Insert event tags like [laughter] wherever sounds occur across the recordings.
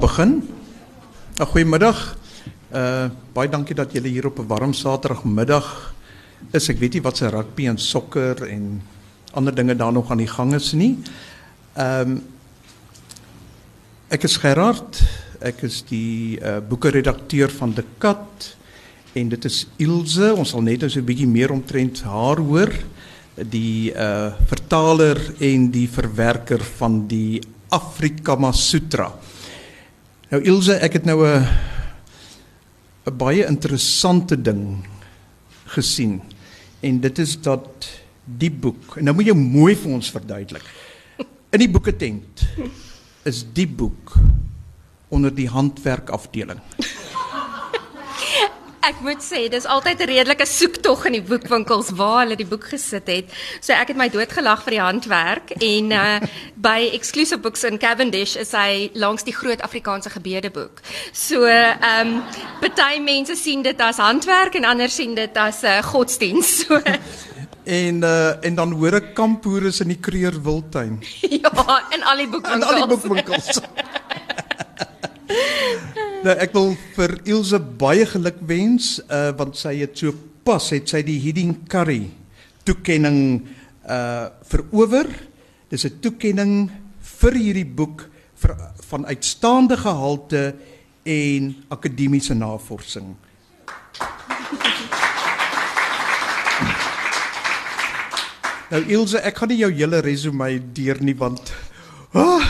begin. Goeiemiddag. Uh baie dankie dat julle hier op 'n warm Saterdagmiddag is. Ek weet nie wat se rugby en sokker en ander dinge daar nog aan die gang is nie. Ehm um, is Gerard. Ek is die uh boeke-redakteur van De Kat en dit is Ilse. Ons sal net nou so 'n bietjie meer omtrent haar hoor. Die uh vertaler en die verwerker van die Afrikama Sutra. Nou Ilse, ek het nou 'n 'n baie interessante ding gesien. En dit is dat die boek. En nou moet jy mooi vir ons verduidelik. In die boeketent is die boek onder die handwerkafdeling. Ek moet sê dis altyd 'n redelike soektog in die boekwinkels waar hulle die boek gesit het. So ek het my doodgelag vir die handwerk en uh [laughs] by Exclusive Books in Cavendish is hy langs die groot Afrikaanse gebedeboek. So ehm um, party mense sien dit as handwerk en ander sien dit as 'n uh, godsdiens. So [laughs] en uh en dan hoor ek kampoer is in die Kreer Wildtuin. [laughs] ja, in al die boekwinkels. In al die boekwinkels. Nou ek wil vir Ilse baie geluk wens uh want sy het so pas het sy die Hidding Curry toekenning uh verower. Dis 'n toekenning vir hierdie boek vir van uitstaande gehalte en akademiese navorsing. Nou Ilse, ek gaan nie jou hele resume deur nie want oh,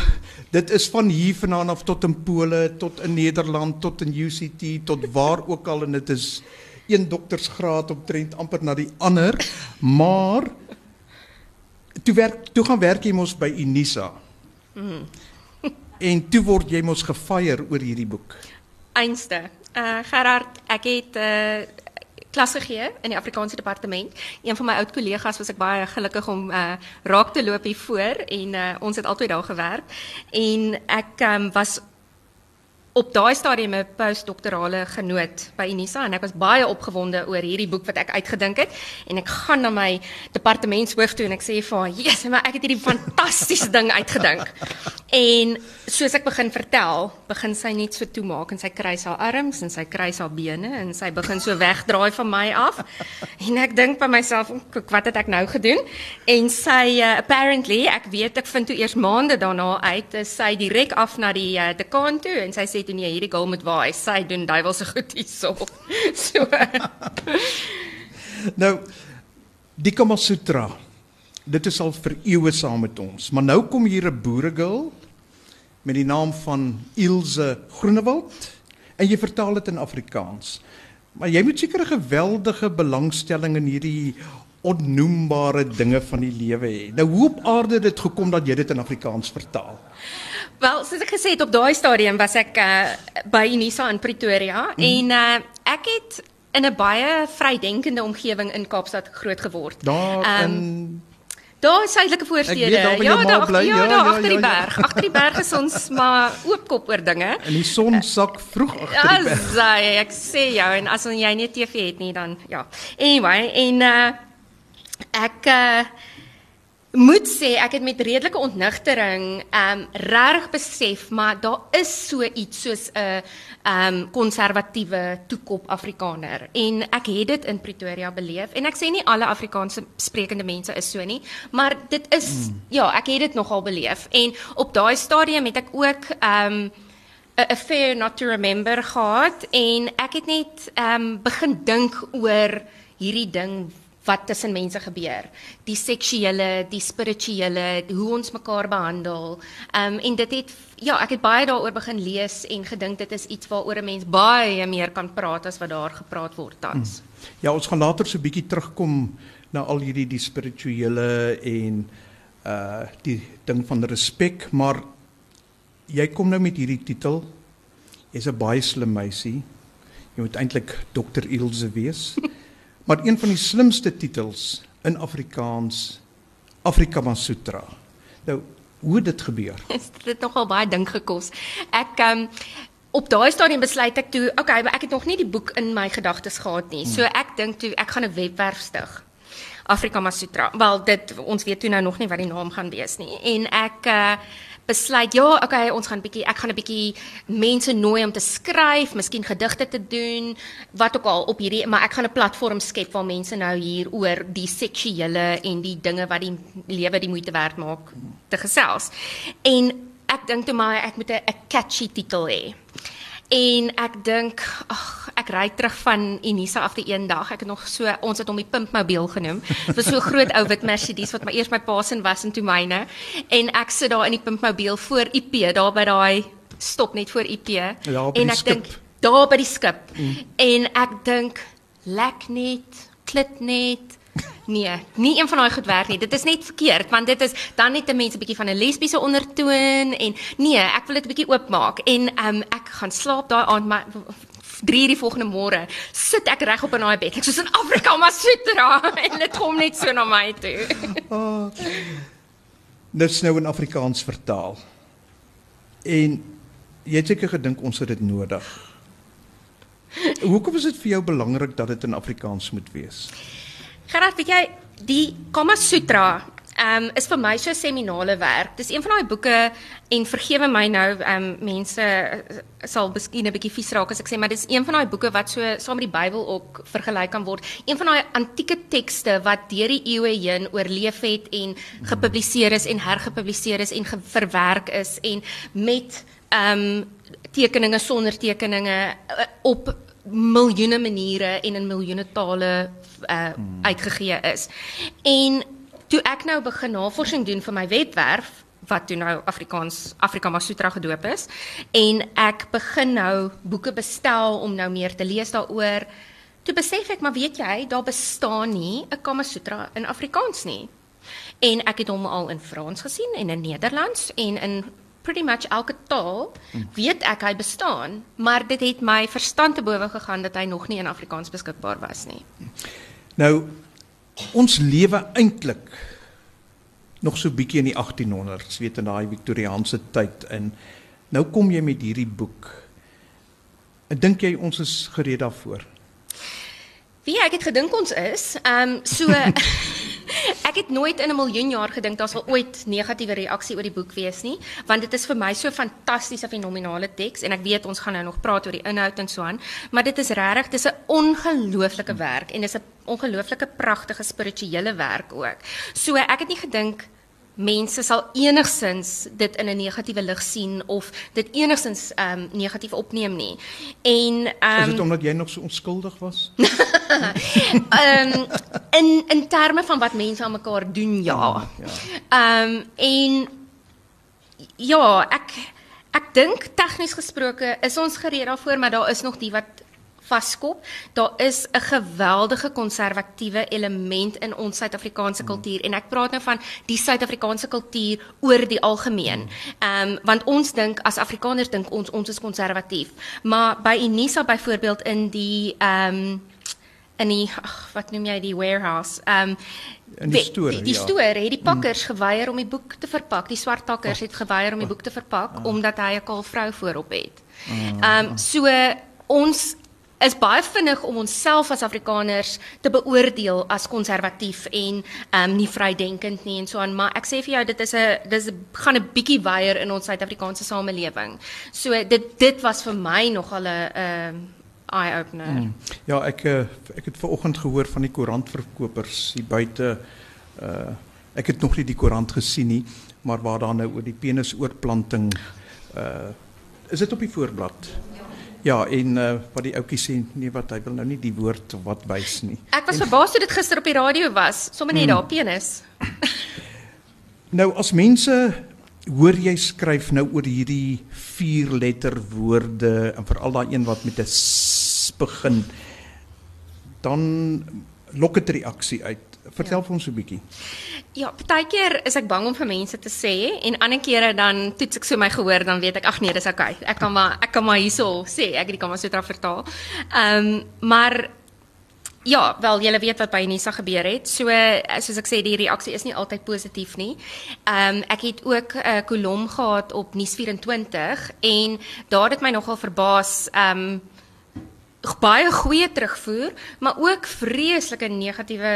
Dit is van hier vanaand af tot in Pole, tot in Nederland, tot in UCT, tot waar ook al en dit is een doktersgraad omtrent amper na die ander, maar toe werk toe gaan werk jy mos by Unisa. Mm. en toe word jy mos gefeier oor hierdie boek. Einste. Uh Gerard, ek het uh klas gegee in die Afrikaanse departement. Een van my oud kollegas was ek baie gelukkig om uh, raak te loop hier voor en uh, ons het altyd daar gewerk en ek um, was op daai stadium 'n postdoktorale genoot by Unisa en ek was baie opgewonde oor hierdie boek wat ek uitgedink het en ek gaan na my departementshoof toe en ek sê vir haar, "Jesus, maar ek het hierdie fantastiese ding uitgedink." En soos ek begin vertel, begin sy net so toemaak en sy kry haar arms en sy kry haar bene en sy begin so wegdraai van my af. En ek dink by myself, "Wat het ek nou gedoen?" En sy uh, apparently, ek weet ek vind toe eers maande daarna uit, sy direk af na die uh, dekaan toe en sy sê toe nee, hierdie girl moet waai. Sy doen duiwelse [laughs] goed hierso. [laughs] So. [laughs] nou die Kama Sutra. Dit is al vir eeue saam met ons, maar nou kom hier 'n boeregirl met die naam van Ilse Groenewald en jy vertaal dit in Afrikaans. Maar jy moet seker 'n geweldige belangstelling in hierdie onnoembare dinge van die lewe hê. Nou hoe op aarde het dit gekom dat jy dit in Afrikaans vertaal? Wel, soos ek gesê het op daai stadium was ek uh, by Unisa in Pretoria mm. en uh, ek het in 'n baie vrydenkende omgewing in Kaapstad groot geword. Daar um, in Daar is suidelike voorstede. Ja, daar bly. Ja, ja, daar ja, agter ja, die berg. Ja. Agter die berg is ons [laughs] maar oopkop oor dinge. En die son sak vroeg agter die berg. Ja, ek sê jou en as jy nie TV het nie dan ja. Anyway, en uh, ek uh, moet sê ek het met redelike ontnigtering um reg besef maar daar is so iets soos 'n um konservatiewe toekop Afrikaner. En ek het dit in Pretoria beleef. En ek sê nie alle Afrikaanse sprekende mense is so nie maar dit is mm. ja ek het dit nogal beleef. En op daai stadium het ek ook um 'n affair not to remember gehad. En ek het net um begin dink oor hierdie ding wat tussen mense gebeur. Die seksuele, die spirituele, hoe ons mekaar behandel. Ehm um, en dit het ja, ek het baie daaroor begin lees en gedink dit is iets waaroor 'n mens baie meer kan praat as wat daar gepraat word tans. Hmm. Ja, ons gaan later so 'n bietjie terugkom na al hierdie die spirituele en uh die ding van respek, maar jy kom nou met hierdie titel. Jy's 'n baie slim meisie. Jy moet eintlik dokter Ilse wees. [laughs] Maar een van die slimste titels in Afrikaans Afrika Masutra. Nou, hoe het dit gebeur? [laughs] dit het nogal baie dink gekos. Ek um op daai stadium besluit ek toe, okay, maar ek het nog nie die boek in my gedagtes gehad nie. So ek dink toe ek gaan 'n webwerf stig. Afrika Masutra. Wel, dit ons weet toe nou nog nie wat die naam gaan wees nie. En ek uh besluit, ja, okay, ons gaan bietjie ek gaan 'n bietjie mense nooi om te skryf, miskien gedigte te doen, wat ook al op hierdie, maar ek gaan 'n platform skep waar mense nou hier oor die seksuele en die dinge wat die lewe die moeite werd maak te gesels. En ek dink toe maar ek moet 'n catchy titel hê. En ek dink, ag, ek ry terug van Unisa af die een dag. Ek het nog so ons het hom die Pimpmobiel genoem. Dit was so groot ou wit Mercedes wat my eers my pa se was in toe myne. En ek sit daar in die Pimpmobiel voor IP, daar by daai stop net voor IP. Ja, en ek dink daar by die skip. Mm. En ek dink lek net, klit net Nee, nie een van daai goed werk nie. Dit is net verkeerd want dit is dan net 'n mens 'n bietjie van 'n lesbiese ondertoon en nee, ek wil dit 'n bietjie oopmaak en um, ek gaan slaap daai aand maar 3 die volgende môre sit ek reg op in daai bed. Ek soos in Afrika maar sutra [laughs] en dit kom net so na my toe. oh, [laughs] dit is nou in Afrikaans vertaal. En jy het seker gedink ons het dit nodig. [laughs] Hoekom is dit vir jou belangrik dat dit in Afrikaans moet wees? Gerard, weet jy, die Kama Sutra ehm um, is vir my so seminale werk. Dis een van daai boeke en vergewe my nou ehm um, mense uh, sal miskien 'n bietjie vies raak as ek sê, maar dis een van daai boeke wat so saam met die Bybel ook vergelyk kan word. Een van daai antieke tekste wat deur die eeue heen oorleef het en gepubliseer is en hergepubliseer is en verwerk is en met ehm um, tekeninge sonder tekeninge uh, op miljoene maniere en in miljoene tale uh, hmm. uitgegee is. En toe ek nou begin navorsing doen vir my webwerf wat toe nou Afrikaans Afrika Masutra gedoop is en ek begin nou boeke bestel om nou meer te lees daaroor. Toe besef ek maar weet jy, daar bestaan nie 'n Kama Sutra in Afrikaans nie. En ek het hom al in Frans gesien en in Nederlands en in pretty much elke taal weet ek hy bestaan, maar dit het my verstand te bowe gegaan dat hy nog nie in Afrikaans beskikbaar was nie. Nou ons lewe eintlik nog so bietjie in die 1800s, weet in daai Victoriaanse tyd in. Nou kom jy met hierdie boek. Ek dink jy ons is gereed daarvoor. Wie ek het gedink ons is, ehm um, so [laughs] [laughs] ek het nooit in 'n miljoen jaar gedink daar sal ooit negatiewe reaksie oor die boek wees nie, want dit is vir my so fantastiese fenominale teks en ek weet ons gaan nou nog praat oor die inhoud en so aan, maar dit is regtig dis 'n ongelooflike werk en dis 'n ongelooflike pragtige spirituele werk ook. So ek het nie gedink mense sal enigsins dit in 'n negatiewe lig sien of dit enigsins ehm um, negatief opneem nie. En ehm um, Is dit omdat jy nog so onskuldig was? [laughs] Ehm um, in in terme van wat mense aan mekaar doen, ja. Ehm ja. um, en ja, ek ek dink tegnies gesproke is ons gereed daarvoor, maar daar is nog die wat vaskop. Daar is 'n geweldige konservatiewe element in ons Suid-Afrikaanse kultuur en ek praat nou van die Suid-Afrikaanse kultuur oor die algemeen. Ehm um, want ons dink as Afrikaners dink ons ons is konservatief. Maar by Unisa byvoorbeeld in die ehm um, in die ag wat noem jy die warehouse ehm um, in die stoor die, die ja. stoor het die pakkers mm. geweier om die boek te verpak die swart takkers het geweier om die boek te verpak ah. omdat hy 'n kaal vrou voorop het ah. ehm um, so ons is baie vinnig om onsself as Afrikaners te beoordeel as konservatief en ehm um, nie vrydenkend nie en so aan maar ek sê vir jou dit is 'n dis gaan 'n bietjie weier in ons Suid-Afrikaanse samelewing. So dit dit was vir my nogal 'n ehm eye opener. Hmm. Ja, ek eh, ek het ver oggend gehoor van die koerantverkopers hier buite uh ek het nog nie die koerant gesien nie, maar waar daar nou oor die penisoorplanting uh is dit op die voorblad? Ja, en uh, wat die ouetjie sê, nee wat hy wil nou nie die woord wat wys nie. Ek was verbaas toe dit gister op die radio was, sommer net hmm. daar penis. [laughs] nou as mense hoor jy skryf nou oor hierdie vier letter woorde en veral daai een wat met 'n s begin, dan lok dit reaksie uit. Vertel ja. vir ons 'n bietjie. Ja, partykeer is ek bang om vir mense te sê en ander kere dan toets ek so my gehoor dan weet ek ag nee, dis okay. Ek kan maar ek kan maar hierso sê, ek het die Kamasutra vertaal. Ehm um, maar ja, wel julle weet wat by Nisa gebeur het. So soos ek sê die reaksie is nie altyd positief nie. Ehm um, ek het ook 'n uh, kolom gehad op Nuus24 en daar het my nogal verbaas ehm um, baie goeie terugvoer, maar ook vreeslike negatiewe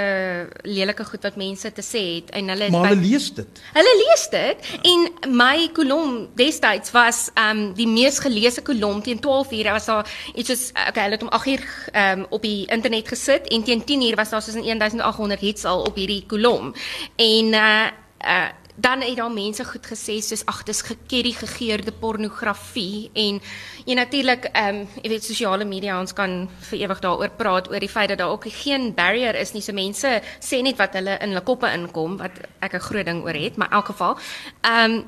lelike goed wat mense te sê het en hulle Maar hulle lees dit. Hulle lees dit ja. en my kolom destyds was ehm um, die mees geleesde kolom teen 12 uur was daar iets soos okay, hulle het hom 8 uur ehm um, op die internet gesit en teen 10 uur was daar soos 1800 hits al op hierdie kolom. En uh uh dan het daar mense goed gesê soos ag dis gekerry gegeurde pornografie. En jy natuurlik ehm um, jy weet sosiale media ons kan vir ewig daaroor praat oor die feit dat daar ook geen barrier is nie. So mense sê net wat hulle in hulle koppe inkom wat ek 'n groot ding oor het maar in elk geval ehm um,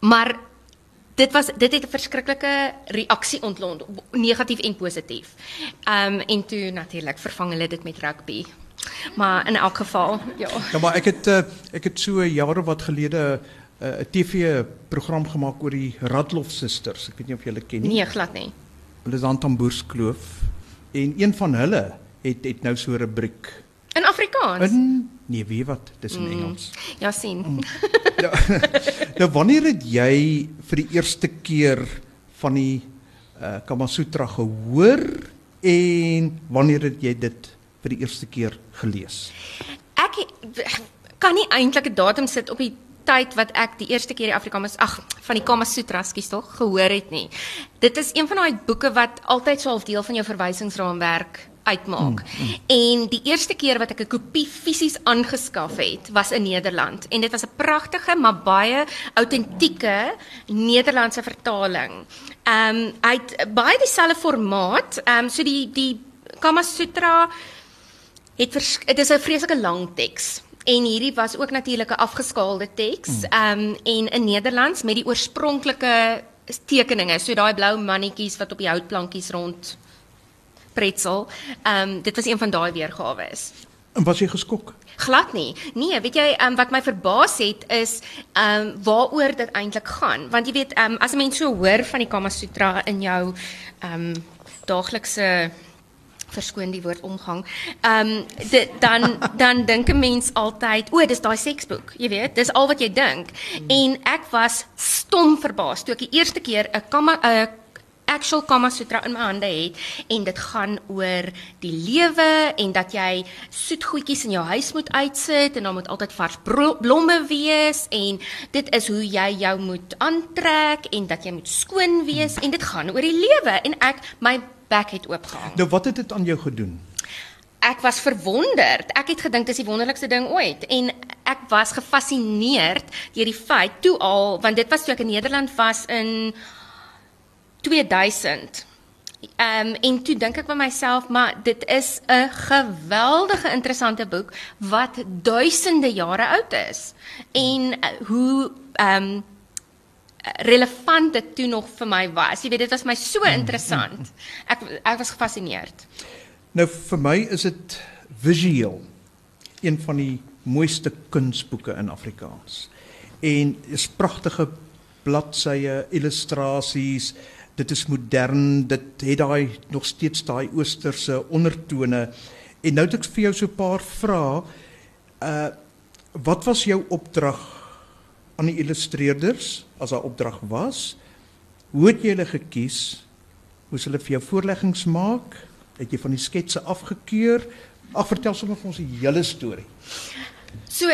maar dit was dit het 'n verskriklike reaksie ontlont negatief en positief. Ehm um, en toe natuurlik vervang hulle dit met rugby Maar in elk geval, ja. Ja, maar ek het uh, ek het so jare wat gelede eh, 'n uh, TV program gemaak oor die Radloff susters. Ek weet nie of julle ken nie. Nee, glad nie. Hulle is aan Tamboerskloof en een van hulle het het nou so 'n rubriek in Afrikaans. In nee, wie wat? Dis in mm. Engels. Ja, sien. Mm. Ja. nou wanneer het jy vir die eerste keer van die uh, Kama Sutra gehoor en wanneer het jy dit vir die eerste keer gelees? Ek kan nie eintlik 'n datum sit op die tyd wat ek die eerste keer die Afrikaans ag van die Kama Sutra skies tog gehoor het nie. Dit is een van daai boeke wat altyd so 'n deel van jou verwysingsraamwerk uitmaak. Mm, mm. En die eerste keer wat ek 'n kopie fisies aangeskaf het, was in Nederland en dit was 'n pragtige maar baie autentieke Nederlandse vertaling. Ehm um, hy het baie dieselfde formaat, ehm um, so die die Kama Sutra het dit is 'n vreeslike lang teks en hierdie was ook natuurlik 'n afgeskaalde teks mm. ehm um, en in Nederlands met die oorspronklike tekeninge so daai blou mannetjies wat op die houtplankies rond pretsel. Ehm um, dit was een van daai weergawe is en was jy geskok? Glad nie. Nee weet jy um, wat my verbaas het is ehm um, waaroor dit eintlik gaan. Want jy weet ehm um, as 'n mens so hoor van die Kama Sutra in jou ehm um, daaglikse verskoon die woord omgang. Ehm um, dit dan [laughs] dan dink 'n mens altyd, o, dis daai seksboek, jy weet, dis al wat jy dink. Hmm. En ek was stom verbaas toe ek die eerste keer 'n kama 'n actual Kama Sutra in my hande het en dit gaan oor die lewe en dat jy soet goedjies in jou huis moet uitsit en dan moet altyd vars blomme wees en dit is hoe jy jou moet aantrek en dat jy moet skoon wees en dit gaan oor die lewe en ek my bek het oopgehang. Nou wat het dit aan jou gedoen? Ek was verwonderd. Ek het gedink dis die wonderlikste ding ooit en ek was gefassineerd deur die feit toe al want dit was toe ek in Nederland was in 2000. Ehm um, en toe dink ek by myself, maar dit is 'n geweldige interessante boek wat duisende jare oud is. En uh, hoe ehm um, relevant dit toe nog vir my was. Jy weet dit was my so mm, interessant. Ek ek was gefassineerd. Nou vir my is dit visueel een van die mooiste kunsboeke in Afrikaans. En is pragtige bladsye, illustrasies. Dit is modern, dit het daai nog steeds daai oosterse ondertone. En nou het ek vir jou so 'n paar vrae. Uh wat was jou opdrag aan die illustreerders as haar opdrag was. Hoe het jy hulle gekies? Moes hulle vir jou voorleggings maak? Het jy van die sketse afgekeur? Ag vertel sommer vir ons die hele storie. So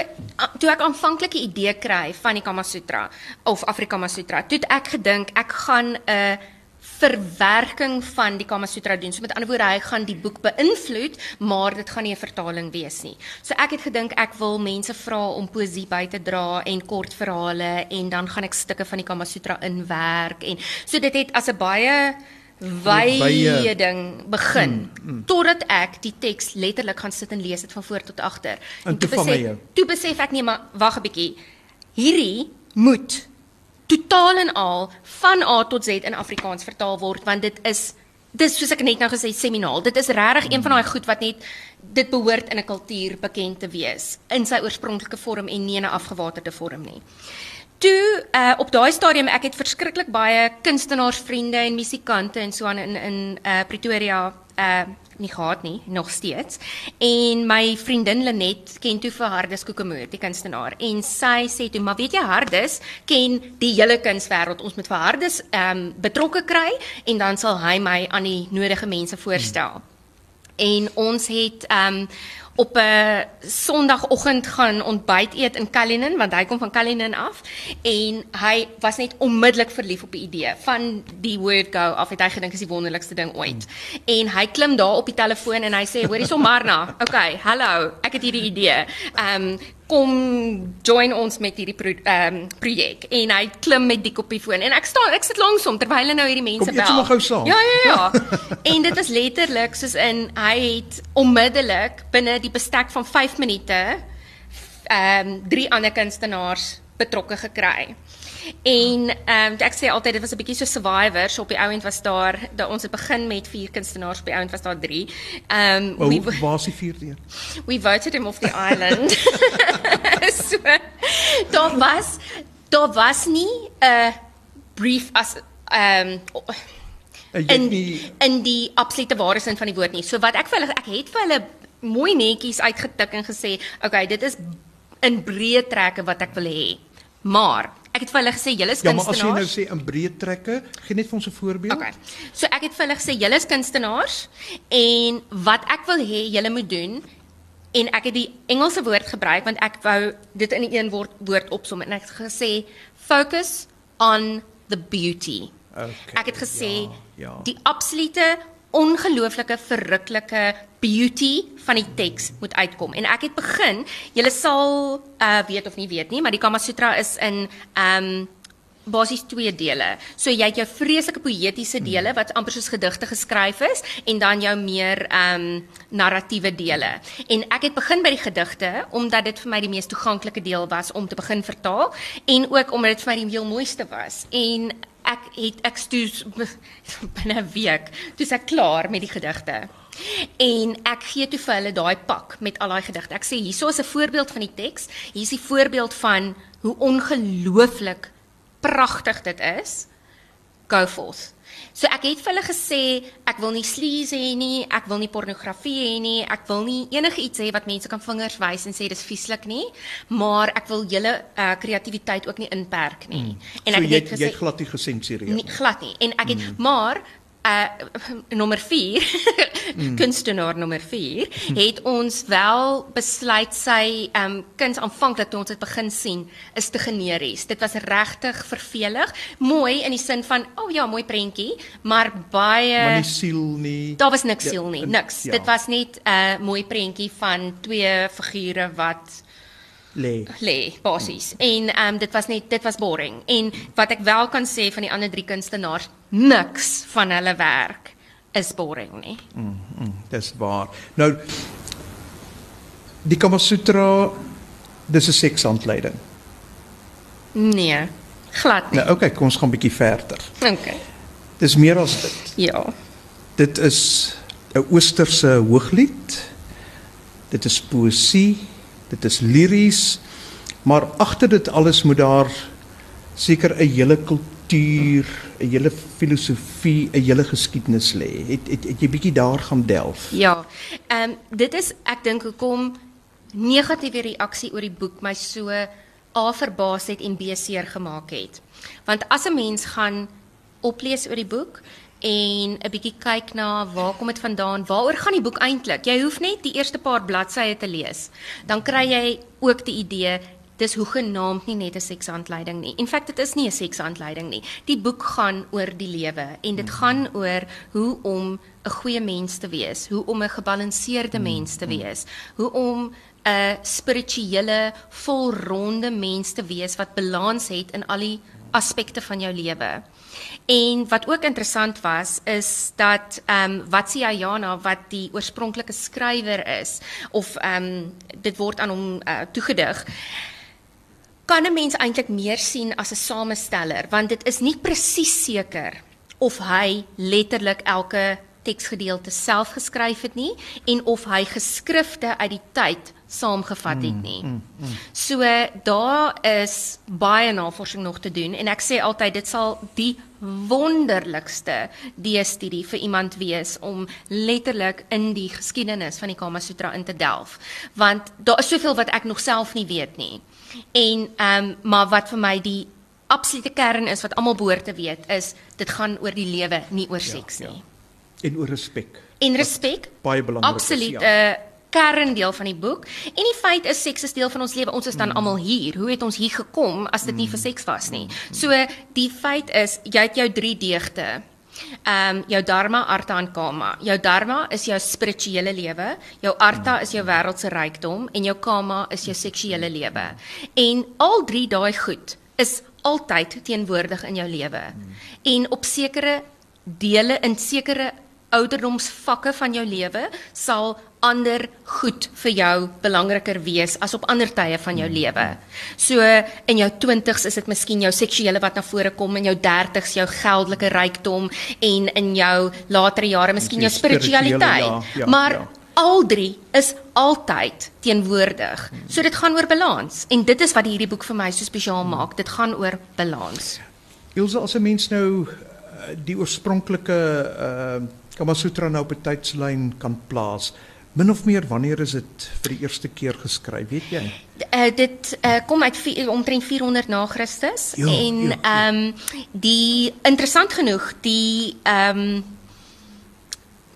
toe ek aanvanklike idee kry van die Kama Sutra of Afrikama Sutra, toe ek gedink ek gaan 'n uh, verwerking van die Kama Sutra doen. So met ander woorde, hy gaan die boek beïnvloed, maar dit gaan nie 'n vertaling wees nie. So ek het gedink ek wil mense vra om poesie by te dra en kortverhale en dan gaan ek stukke van die Kama Sutra inwerk en so dit het as 'n baie wye ding begin mm, mm. totdat ek die teks letterlik gaan sit en lees dit van voor tot agter. En, en toe besef, toe besef ek nee, maar wag 'n bietjie. Hierdie moet totaal en al van A tot Z in Afrikaans vertaal word want dit is dis soos ek net nou gesê seminaal dit is regtig een van daai goed wat net dit behoort in 'n kultuur bekend te wees in sy oorspronklike vorm en nie in 'n afgewaterde vorm nie. Toe uh, op daai stadium ek het verskriklik baie kunstenaarsvriende en musikante en so aan in in uh, Pretoria uh nie gehad nie, nog steeds. En my vriendin Lenet ken toe vir Hardus Kokemoer, die kunstenaar. En sy sê toe, "Maar weet jy Hardus ken die hele kunswêreld. Ons moet vir Hardus ehm um, betrokke kry en dan sal hy my aan die nodige mense voorstel." Hmm. En ons het ehm um, op 'n Sondagoggend gaan ontbyt eet in Cullinan want hy kom van Cullinan af en hy was net onmiddellik verlief op die idee van die word go af het hy gedink is die wonderlikste ding ooit. En hy klim daar op die telefoon en hy sê hoorie Somarna, [laughs] okay, hallo, ek het hierdie idee. Ehm um, kom join ons met hierdie pro, um, projek en hy klim met die kopiefoon en ek staan ek sit langs hom terwyl hy nou hierdie mense bel. Kom jy gou saam? Ja ja ja. [laughs] en dit was letterlik soos in hy het onmiddellik binne die bestek van 5 minute ehm um, drie ander kunstenaars betrokke gekry. En ehm um, ek sê altyd dit was 'n bietjie so survivors op die ouend was daar dat ons het begin met vier kunstenaars op die ouend was daar drie. Ehm um, we was die vierde een. We voted him off the island. [laughs] so daar was daar was nie 'n brief as ehm um, in die, in die absolute ware sin van die woord nie. So wat ek vir hulle ek het vir hulle mooi netjies uitgetik en gesê, "Oké, okay, dit is in breë trekke wat ek wil hê." Maar ek het vir hulle gesê julle is kunstenaars. Ja, maar as jy nou sê in breë trekke, gee net vir ons 'n voorbeeld. Okay. So ek het vir hulle gesê julle is kunstenaars en wat ek wil hê julle moet doen en ek het die Engelse woord gebruik want ek wou dit in een woord woord opsom en ek het gesê focus on the beauty. Okay. Ek het gesê ja, ja. die absolute ongelooflike verruklike beauty van die teks moet uitkom. En ek het begin, julle sal uh weet of nie weet nie, maar die Kama Sutra is in um basies twee dele. So jy het jou vreeslike poëtiese dele wat amper soos gedigte geskryf is en dan jou meer um narratiewe dele. En ek het begin by die gedigte omdat dit vir my die mees toeganklike deel was om te begin vertaal en ook omdat dit vir my die heel mooiste was. En ek het ek stoes [laughs] binne 'n week toe ek klaar met die gedigte. En ek gee toe vir hulle daai pak met al daai gedigte. Ek sê hierso is 'n voorbeeld van die teks. Hier is die voorbeeld van hoe ongelooflik pragtig dit is. Go forth. So ek het vir hulle gesê ek wil nie sleaze hê nie, ek wil nie pornografie hê nie, ek wil nie enigiets hê wat mense kan vingers wys en sê dis vieslik nie, maar ek wil julle uh, kreatiwiteit ook nie inperk nie. Mm. En ek so, het jy, gesê jy het glad nie gesensureer nie. Glad nie. En ek het mm. maar uh [laughs] nommer 4 [laughs] mm. kunstenaar nommer 4 het ons wel besluit sy um kuns aanvanklik toe ons dit begin sien is te generies. Dit was regtig vervelig, mooi in die sin van o oh ja, mooi prentjie, maar baie Maar nie siel nie. Daar was niks ja, siel nie, niks. Ja. Dit was net 'n uh, mooi prentjie van twee figure wat lê. Lê basies. Mm. En ehm um, dit was net dit was boring. En wat ek wel kan sê van die ander drie kunstenaars, niks van hulle werk is boring nie. Mm, mm dis waar. Nou die Kama Sutra dis 'n seksaanleiding. Nee, glad nie. Nou okay, kom ons gaan 'n bietjie verder. Okay. Dis meer as dit. Ja. Dit is 'n oosterse hooglied. Dit is poësie dit is liries, maar agter dit alles moet daar seker 'n hele kultuur, 'n hele filosofie, 'n hele geskiedenis lê. Het, het het jy bietjie daar gaan delf? Ja. Ehm um, dit is ek dink hoekom negatiewe reaksie oor die boek my so A verbaas het en B seer gemaak het. Want as 'n mens gaan oplees oor die boek, en 'n bietjie kyk na waar kom dit vandaan? Waaroor gaan die boek eintlik? Jy hoef net die eerste paar bladsye te lees. Dan kry jy ook die idee dis hoe genaamd nie net 'n seksaanleiding nie. In feite dit is nie 'n seksaanleiding nie. Die boek gaan oor die lewe en dit gaan oor hoe om 'n goeie mens te wees, hoe om 'n gebalanseerde mens te wees, hoe om 'n spirituele, volronde mens te wees wat balans het in al die aspekte van jou lewe. En wat ook interessant was is dat ehm um, Watsi Ayana wat die oorspronklike skrywer is of ehm um, dit word aan hom uh, toegedig kan 'n mens eintlik meer sien as 'n samesteller want dit is nie presies seker of hy letterlik elke teksgedeelte self geskryf het nie en of hy geskrifte uit die tyd saamgevat het nie. So daar is baie navorsing nog te doen en ek sê altyd dit sal die wonderlikste deestudie vir iemand wees om letterlik in die geskiedenis van die Kama Sutra in te delf want daar is soveel wat ek nog self nie weet nie. En ehm um, maar wat vir my die absolute kern is wat almal behoort te weet is dit gaan oor die lewe, nie oor seks ja, nie. Ja. En oor respek. En respek. Baie belangrik. Absoluut 'n ja. uh, kerndeel van die boek. En die feit is seks is deel van ons lewe. Ons is dan mm. almal hier. Hoe het ons hier gekom as dit nie vir seks was nie? So die feit is jy het jou 3 deegte. Ehm um, jou dharma, artha en kama. Jou dharma is jou spirituele lewe, jou artha is jou wêreldse rykdom en jou kama is jou seksuele lewe. En al drie daai goed is altyd teenwoordig in jou lewe. En op sekere dele in sekere ouderdomsvakke van jou lewe sal ander goed vir jou belangriker wees as op ander tye van jou lewe. So in jou 20s is dit miskien jou seksuele wat na vore kom en jou 30s jou geldelike rykdom en in jou latere jare miskien jou spiritualiteit. Ja, ja, maar ja al drie is altyd teenwoordig. So dit gaan oor balans en dit is wat hierdie boek vir my so spesiaal maak. Dit gaan oor balans. Ilse as 'n mens nou eh, die oorspronklike uh Kama Sutra nou op 'n tydslyn kan plaas. Min of meer wanneer is dit vir die eerste keer geskryf, weet jy? Uh, dit uh, kom uit vier, omtrent 400 na Christus jo, en ehm ja, um, die interessant genoeg die ehm um,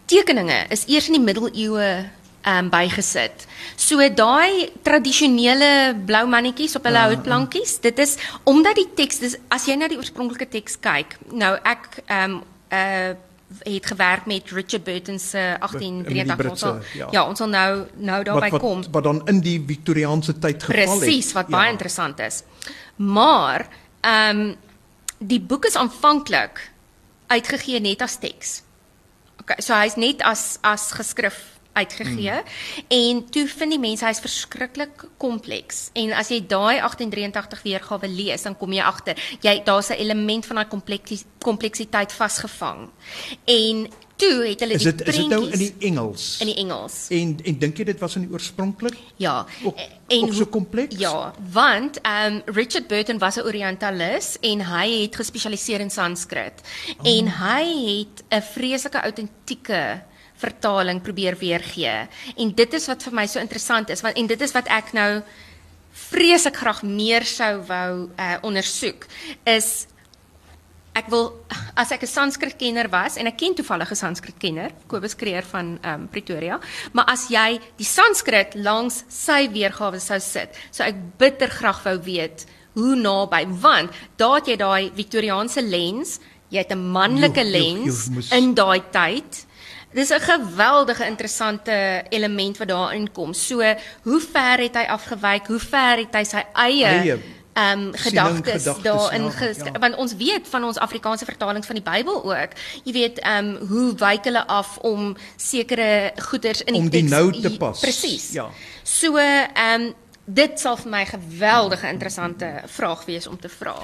tekeninge is eers in die middeleeue ehm um, bygesit. So daai tradisionele blou mannetjies op hulle uh, houtplankies, dit is omdat die teks dis as jy na die oorspronklike teks kyk. Nou ek ehm um, uh het gewerk met Richard Burton se 1883 ons sal, ja. ja ons sal nou nou daarby kom wat dan in die Victoriaanse tyd geval het presies wat ja. baie interessant is maar ehm um, die boek is aanvanklik uitgegee net as teks Okay, so hy's net as as geskrif uitgegee mm. en toe vind die mense hy's verskriklik kompleks en as jy daai 1883 weergawe lees dan kom jy agter jy daar's 'n element van daai kompleksiteit vasgevang en toe het hulle is dit, die prentjies Is dit nou in die Engels? In die Engels. En en dink jy dit was in die oorspronklik? Ja. Ook, en ook so kompleks? Ja, want ehm um, Richard Burton was 'n orientalis en hy het gespesialiseer in Sanskrit. Oh. En hy het 'n vreeslike autentieke vertaling probeer weergee. En dit is wat vir my so interessant is want en dit is wat ek nou vreeslik graag meer sou wou uh, ondersoek is ek wil as ek 'n Sanskrit kenner was en ek ken toevallig 'n Sanskrit kenner, Kobus Kreer van ehm um, Pretoria, maar as jy die Sanskrit langs sy weergawe sou sit, sou ek bitter graag wou weet hoe naby want daar het jy daai Victoriaanse lens, jy het 'n manlike lens joh, joh, in daai tyd. Dis 'n geweldige interessante element wat daarin kom. So, hoe ver het hy afgewyk? Hoe ver het hy sy eie, eie ehm um, gedagtes daarin ja, ja. want ons weet van ons Afrikaanse vertalings van die Bybel ook. Jy weet ehm um, hoe wyk hulle af om sekere goeders in die om die tekst, nou te pas. Presies. Ja. So ehm um, dit sal vir my geweldige interessante vraag wees om te vra.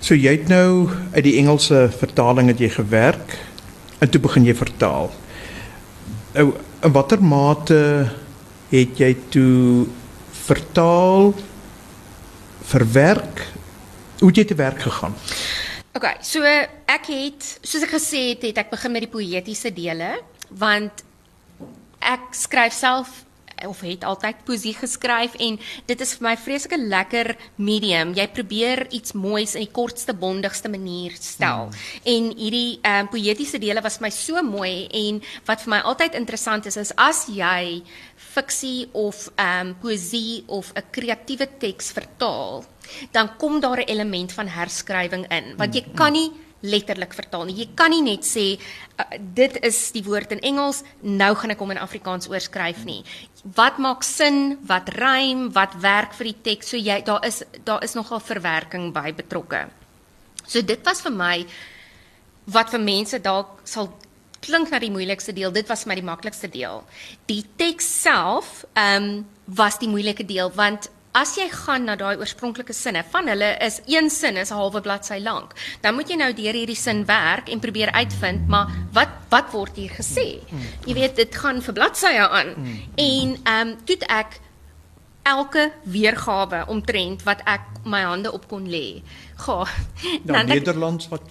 So jy het nou uit die Engelse vertaling het jy gewerk en toe begin jy vertaal. Nou in watter mate het jy toe vertaal verwerk. Hoe het jy te werk gegaan? OK, so ek het soos ek gesê het, het ek begin met die poëtiese dele want ek skryf self of het altyd poesie geskryf en dit is vir my vreeslike lekker medium. Jy probeer iets moois in die kortste bondigste manier stel. Mm. En hierdie ehm um, poëtiese dele was vir my so mooi en wat vir my altyd interessant is is as jy fiksie of ehm um, poesie of 'n kreatiewe teks vertaal, dan kom daar 'n element van herskrywing in, want jy mm, kan mm. nie letterlik vertaal nie. Jy kan nie net sê uh, dit is die woord in Engels, nou gaan ek hom in Afrikaans oorskryf nie. Wat maak sin? Wat rym? Wat werk vir die teks? So jy daar is daar is nogal verwerking by betrokke. So dit was vir my wat vir mense dalk sal klink na die moeilikste deel, dit was vir my die maklikste deel. Die teks self ehm um, was die moeilike deel want as jy gaan na daai oorspronklike sinne van hulle is een sin is 'n halwe bladsy lank. Dan moet jy nou deur hierdie sin werk en probeer uitvind, maar wat wat word hier gesê? Jy weet dit gaan vir bladsye aan. En ehm um, toe ek elke weergawe omtrent wat ek my hande op kon lê. Ga. Nou Nederlands wat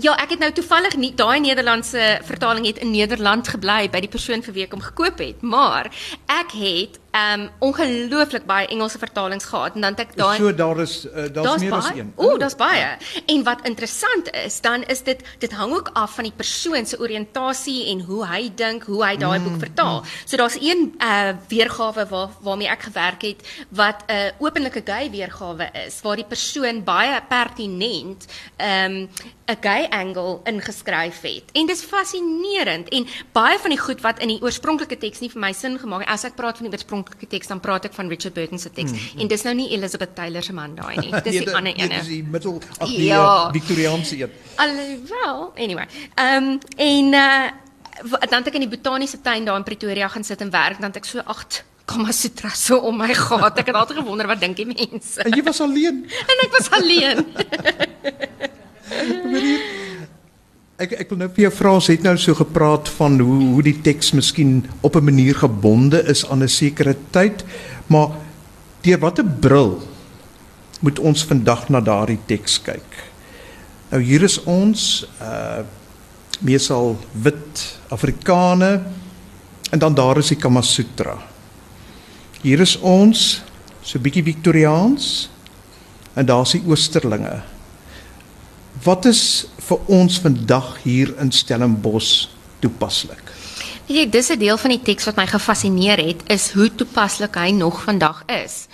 Ja, ek het nou toevallig nie daai Nederlandse vertaling het in Nederland gebly by die persoon vir wie ek hom gekoop het, maar ek het um ongelooflik baie Engelse vertalings gehad en dan het ek daai So daar is uh, daar's meer as een. Ooh, daar's baie. En wat interessant is, dan is dit dit hang ook af van die persoon se oriëntasie en hoe hy dink, hoe hy daai boek vertaal. So daar's een uh weergawe waar waarmee ek gewerk het wat 'n uh, openlike gay weergawe is waar die persoon baie pertinent um 'n gay angle ingeskryf het. En dis fascinerend en baie van die goed wat in die oorspronklike teks nie vir my sin gemaak het. As ek praat van die oorspronklike teks, dan praat ek van Richard Burton se teks. Mm, mm. En dis nou nie Elizabeth Taylor se man daai nie. Dis [laughs] nee, die ander ene. Dis die middel ag die ja. Victoriaanse een. Alhoewel, anyway. Ehm um, en uh dan het ek in die botaniese tuin daar in Pretoria gaan sit en werk, dan het ek so 8 Kama Sutra so om my gehad. Ek het altyd gewonder wat dink die mense. En jy was alleen. en ek was alleen. [laughs] ek ek wil nou vir jou vra ons het nou so gepraat van hoe hoe die teks miskien op 'n manier gebonde is aan 'n sekere tyd, maar deur watter bril moet ons vandag na daardie teks kyk? Nou hier is ons uh meesal wit Afrikane en dan daar is die Kama Sutra. Hier is ons so bietjie Victoriaans en daar's die Oosterlinge. Wat is vir ons vandag hier in Stellenbosch toepaslik? Weet jy, dis 'n deel van die teks wat my gefassineer het, is hoe toepaslik hy nog vandag is.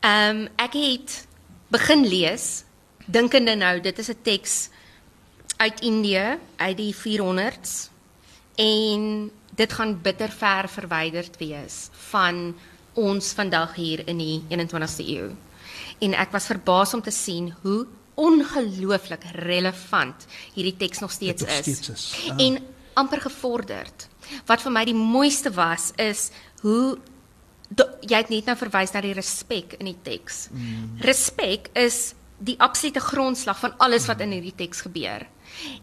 Ehm um, ek het begin lees dinkende nou dit is 'n teks uit Indië uit die 400s en dit gaan bitter ver verwyderd wees van ons vandag hier in die 21ste eeu. En ek was verbaas om te sien hoe ongelooflik relevant hierdie teks nog steeds is. Steeds is. Ah. En amper gevorderd. Wat vir my die mooiste was is hoe do, jy het net nou verwys na die respek in die teks. Mm. Respek is die absolute grondslag van alles wat in hierdie teks gebeur.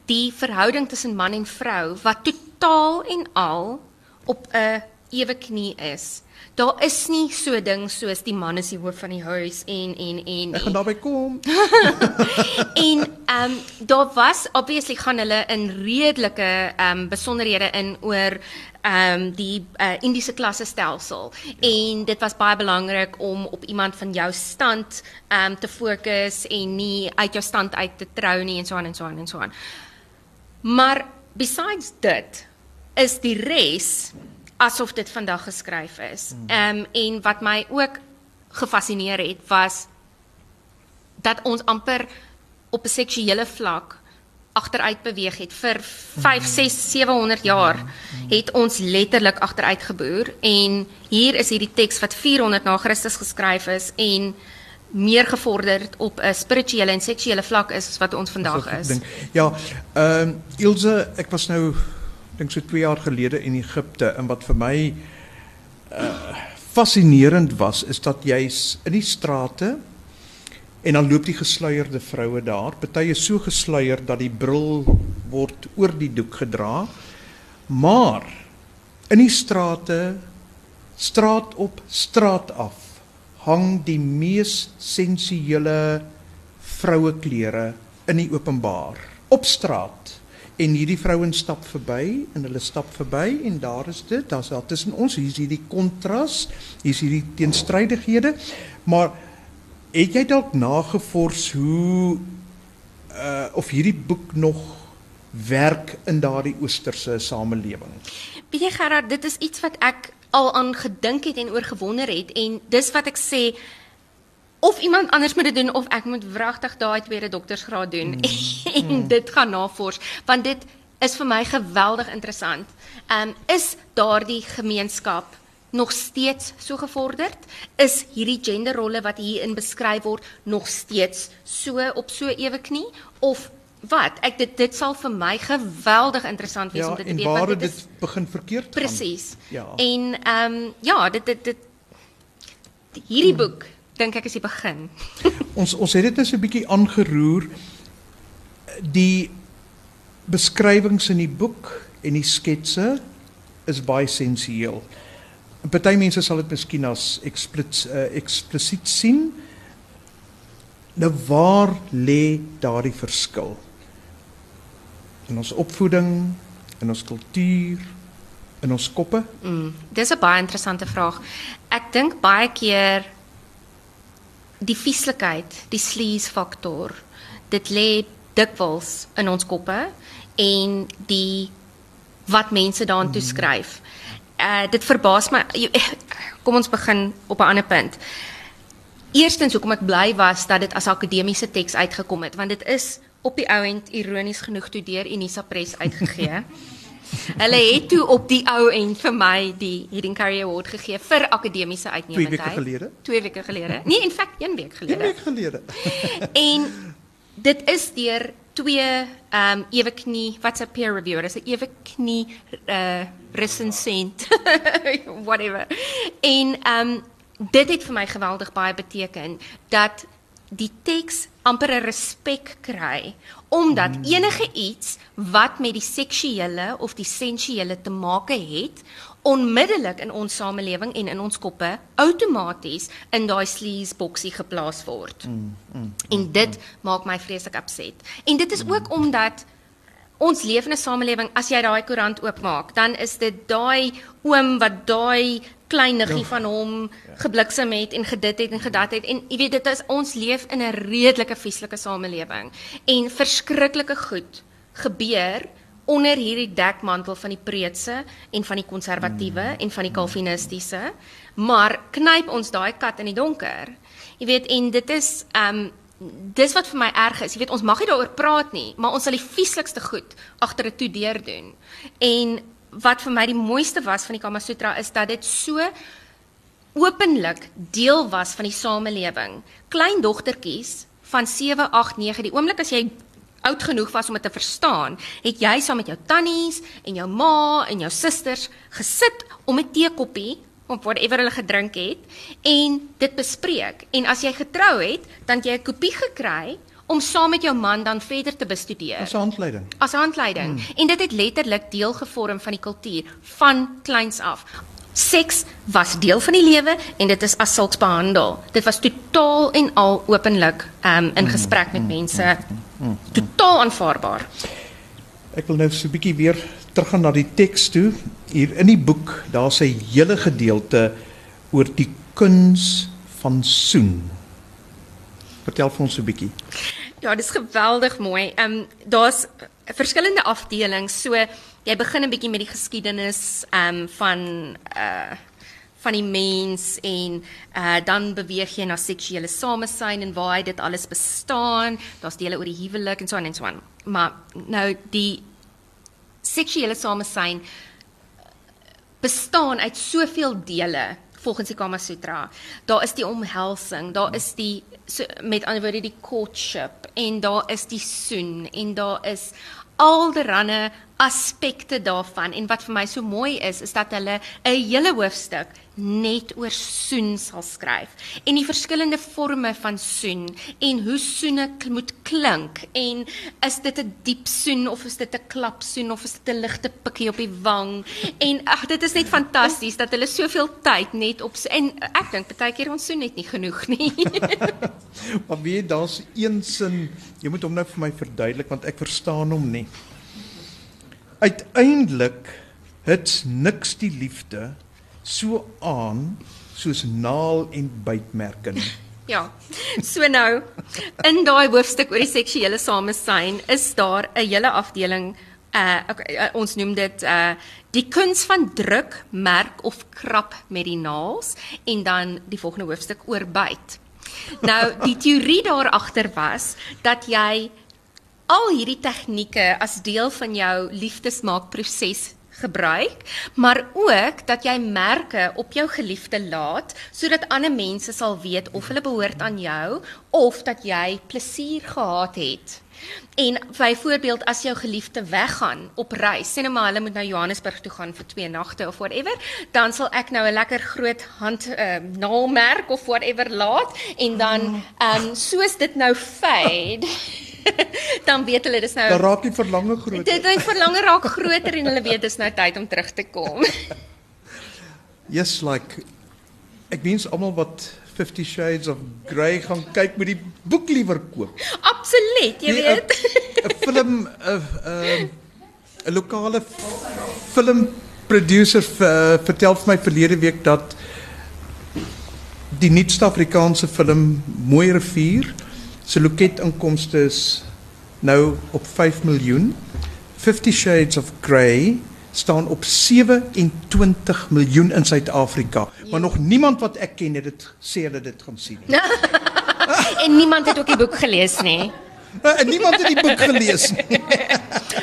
Die verhouding tussen man en vrou wat totaal en al op 'n ewe knie is daar is nie so ding soos die man is die hoof van die huis en en en Ek gaan daarby kom. [laughs] en ehm um, daar was obviously gaan hulle in redelike ehm um, besonderhede in oor ehm um, die uh, Indiese klasse stelsel ja. en dit was baie belangrik om op iemand van jou stand ehm um, te fokus en nie uit jou stand uit te trou nie en so aan en so aan en so aan. Maar besides dit is die res asof dit vandag geskryf is. Ehm um, en wat my ook gefassineer het was dat ons amper op 'n seksuele vlak agteruit beweeg het vir 5 6 700 jaar hmm. het ons letterlik agteruit geboer en hier is hierdie teks wat 400 na Christus geskryf is en meer gevorderd op 'n spirituele en seksuele vlak is wat ons vandag is. Ja, ehm um, Ilse, ek was nou dink so 2 jaar gelede in Egipte en wat vir my uh fascinerend was is dat jy's in die strate en dan loop die gesluierde vroue daar. Party is so gesluier dat die bril word oor die doek gedra. Maar in die strate straat op straat af hang die mees sensuele vroue klere in die openbaar op straat en hierdie vrouens stap verby en hulle stap verby en daar is dit daar's daar tussen ons hier's hierdie kontras hier's hierdie teenstrydighede. Maar het jy dalk nagevors hoe uh of hierdie boek nog werk in daardie oosterse samelewing? Weet jy Gerard dit is iets wat ek al aan gedink het en oor gewonder het en dis wat ek sê of iemand anders moet dit doen of ek moet wragtig daai tweede doktorsgraad doen mm. [laughs] en mm. dit gaan navors want dit is vir my geweldig interessant. Ehm um, is daardie gemeenskap nog steeds so gevorderd? Is hierdie genderrolle wat hierin beskryf word nog steeds so op so ewe knie of wat? Ek dit dit sal vir my geweldig interessant wees ja, om dit te weet want dit, dit begin verkeerd gaan. Presies. Ja. En ehm um, ja, dit dit dit hierdie mm. boek dink ek is die begin. [laughs] ons ons het dit net so 'n bietjie aangeroer die beskrywings in die boek en die sketse is baie sensueel. party mense sal dit miskien as eksplisiet uh, eksplisiet sien. Nou waar lê daardie verskil? In ons opvoeding, in ons kultuur, in ons koppe? Mm, dis 'n baie interessante vraag. Ek dink baie keer die vieslikheid, die sleaze dit lê dikwels in ons koppe en die wat mense daaraan toeskryf. Uh dit verbaas my [laughs] kom ons begin op 'n ander punt. Eerstens hoekom ek bly was dat dit as akademiese teks uitgekom het want dit is op die ou end ironies genoeg toe deur Unisa Press uitgegee. [laughs] Hulle het toe op die ou end vir my die Hidden Career Award gegee vir akademiese uitnemendheid. 2 weke gelede? 2 weke gelede. Nee, in feite 1 week gelede. 1 week gelede. [laughs] en dit is deur twee ehm um, ewe knie wat's 'n peer reviewer is 'n ewe knie uh resensent [laughs] whatever en ehm um, dit het vir my geweldig baie beteken dat die teks amper 'n respek kry omdat enige iets wat met die seksuele of die sensuele te maak het onmiddellik in ons samelewing en in ons koppe outomaties in daai sleaze boksie geplaas word. Mm, mm, mm, en dit mm. maak my vreeslik upset. En dit is mm. ook omdat ons leef in 'n samelewing as jy daai koerant oopmaak, dan is dit daai oom wat daai klein niggie van hom ja. gebliksem het en gedit het en gedat het. En jy weet dit is ons leef in 'n redelike vieslike samelewing en verskriklike goed gebeur onder hierdie dekmantel van die preetse en van die konservatiewe mm. en van die kalvinistiese maar knyp ons daai kat in die donker. Jy weet en dit is um dis wat vir my erg is. Jy weet ons mag nie daaroor praat nie maar ons sal die vieslikste goed agter 'n toe deur doen en wat vir my die mooiste was van die Kama Sutra is dat dit so openlik deel was van die samelewing. Klein dogtertjies van 7, 8, 9, die oomblik as jy oud genoeg was om dit te verstaan, het jy saam met jou tannies en jou ma en jou susters gesit om 'n teekoppie of whatever hulle gedrink het en dit bespreek. En as jy getrou het, dan jy 'n kopie gekry om saam met jou man dan verder te bestudeer. As handleiding. As handleiding. Mm. En dit het letterlik deel gevorm van die kultuur van kleins af. Seks was deel van die lewe en dit is as sulks behandel. Dit was totaal en al openlik um in mm. gesprek met mense. Mm. Mm. Totaal aanvaarbaar. Ek wil nou so 'n bietjie weer teruggaan na die teks toe. Hier in die boek, daar's 'n hele gedeelte oor die kuns van soen. Vertel vir ons 'n bietjie. Ja, dis geweldig mooi. Ehm um, daar's verskillende afdelings. So jy begin 'n bietjie met die geskiedenis ehm um, van uh van die mens en uh dan beweeg jy na seksuele samesyn en waar dit alles bestaan. Daar's dele oor die huwelik en so aan en so aan. Maar nou die seksuele samesyn bestaan uit soveel dele volgens die Kama Sutra. Daar is die omhelsing, daar is die so, met ander woorde die courtship en daar is die soen en daar is alderande aspekte daarvan. En wat vir my so mooi is is dat hulle 'n hele hoofstuk net oor soen sal skryf. En die verskillende forme van soen en hoe soene moet klink. En is dit 'n diep soen of is dit 'n klap soen of is dit 'n ligte pikkie op die wang? En ag dit is net fantasties dat hulle soveel tyd net op en ek dink baie keer ons soen net nie genoeg nie. [laughs] Maar weet daar's een sin jy moet hom nou vir my verduidelik want ek verstaan hom nie uiteindelik het niks die liefde so aan soos naal en bytmerke nie. [laughs] Ja. So nou in daai hoofstuk oor die seksuele samesyn is daar 'n hele afdeling uh okay, uh, ons noem dit uh die kuns van druk, merk of krap met die naels en dan die volgende hoofstuk oor byt. Nou die teorie daar agter was dat jy al hierdie tegnieke as deel van jou liefdesmaakproses gebruik, maar ook dat jy merke op jou geliefde laat sodat ander mense sal weet of hulle behoort aan jou of dat jy plesier gehad het. En byvoorbeeld as jou geliefde weggaan op reis, sê net maar hulle moet na Johannesburg toe gaan vir 2 nagte of whatever, dan sal ek nou 'n lekker groot hand uh, naalmerk of whatever laat en dan ehm um, soos dit nou fade [laughs] dan weet hulle dis nou Dan raak die verlange groter. Dit die verlange raak groter en hulle weet dis nou tyd om terug te kom. [laughs] Yes, like ek wens almal wat 50 Shades of Grey gaan kyk met die boek liewer koop. Absoluut, jy Nee, weet. 'n film 'n 'n 'n lokale film producer v- vertel vir my verlede week dat die nuutste Afrikaanse film Mooi Rivier se loketinkomste is nou op 5 miljoen. 50 Shades of Grey staan op 27 miljoen in Suid-Afrika, maar nog niemand wat ek ken het dit sê hulle dit gaan sien nie. [laughs] en niemand het ook die boek gelees nie. En niemand het die boek [laughs] gelees nie.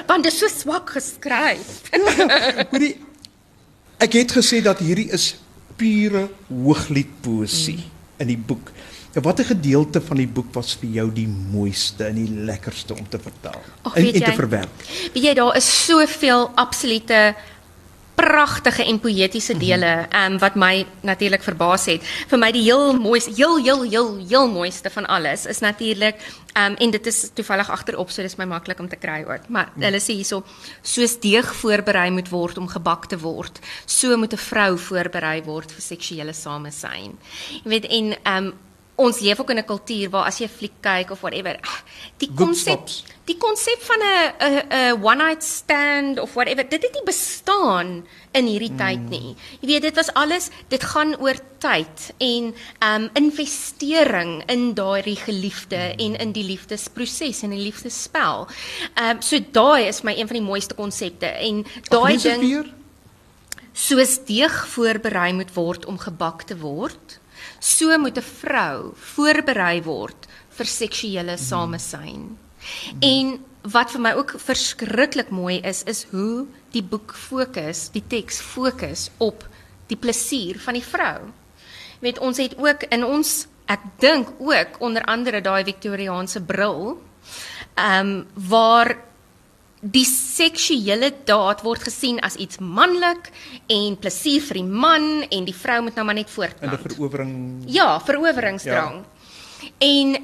Want dit is so swak geskryf. [laughs] Hoorie ek het gesê dat hierdie is pure hooglied poësie mm. in die boek. En watter gedeelte van die boek was vir jou die mooiste en die lekkerste om te vertel Ag, en, en te jy, verwerk? Weet jy daar is soveel absolute pragtige en poëtiese dele um, wat my natuurlik verbaas het. Vir my die heel mooiste, heel heel heel heel mooiste van alles is natuurlik um, en dit is toevallig agterop so dis my maklik om te kry ook. Maar hulle sê hierso soos deeg voorberei moet word om gebak te word, so moet 'n vrou voorberei word vir seksuele samesyn. Jy weet en um, ons leef ook in 'n kultuur waar as jy 'n fliek kyk of whatever, ah, die konsep die konsep van 'n 'n one night stand of whatever, dit het nie bestaan in hierdie mm. tyd nie. Jy weet, dit was alles, dit gaan oor tyd en um investering in daardie geliefde mm. en in die liefdesproses en die liefdesspel. Um so daai is my een van die mooiste konsepte en daai ding soos deeg voorberei moet word om gebak te word, so moet 'n vrou voorberei word vir seksuele samesyn. En wat vir my ook verskriklik mooi is, is hoe die boek fokus, die teks fokus op die plesier van die vrou. Weet ons het ook in ons ek dink ook onder andere daai Victoriaanse bril ehm um, waar die seksuele daad word gesien as iets manlik en plesier vir die man en die vrou moet nou maar net In 'n voortplant. verowering Ja, veroweringsdrang. Ja. En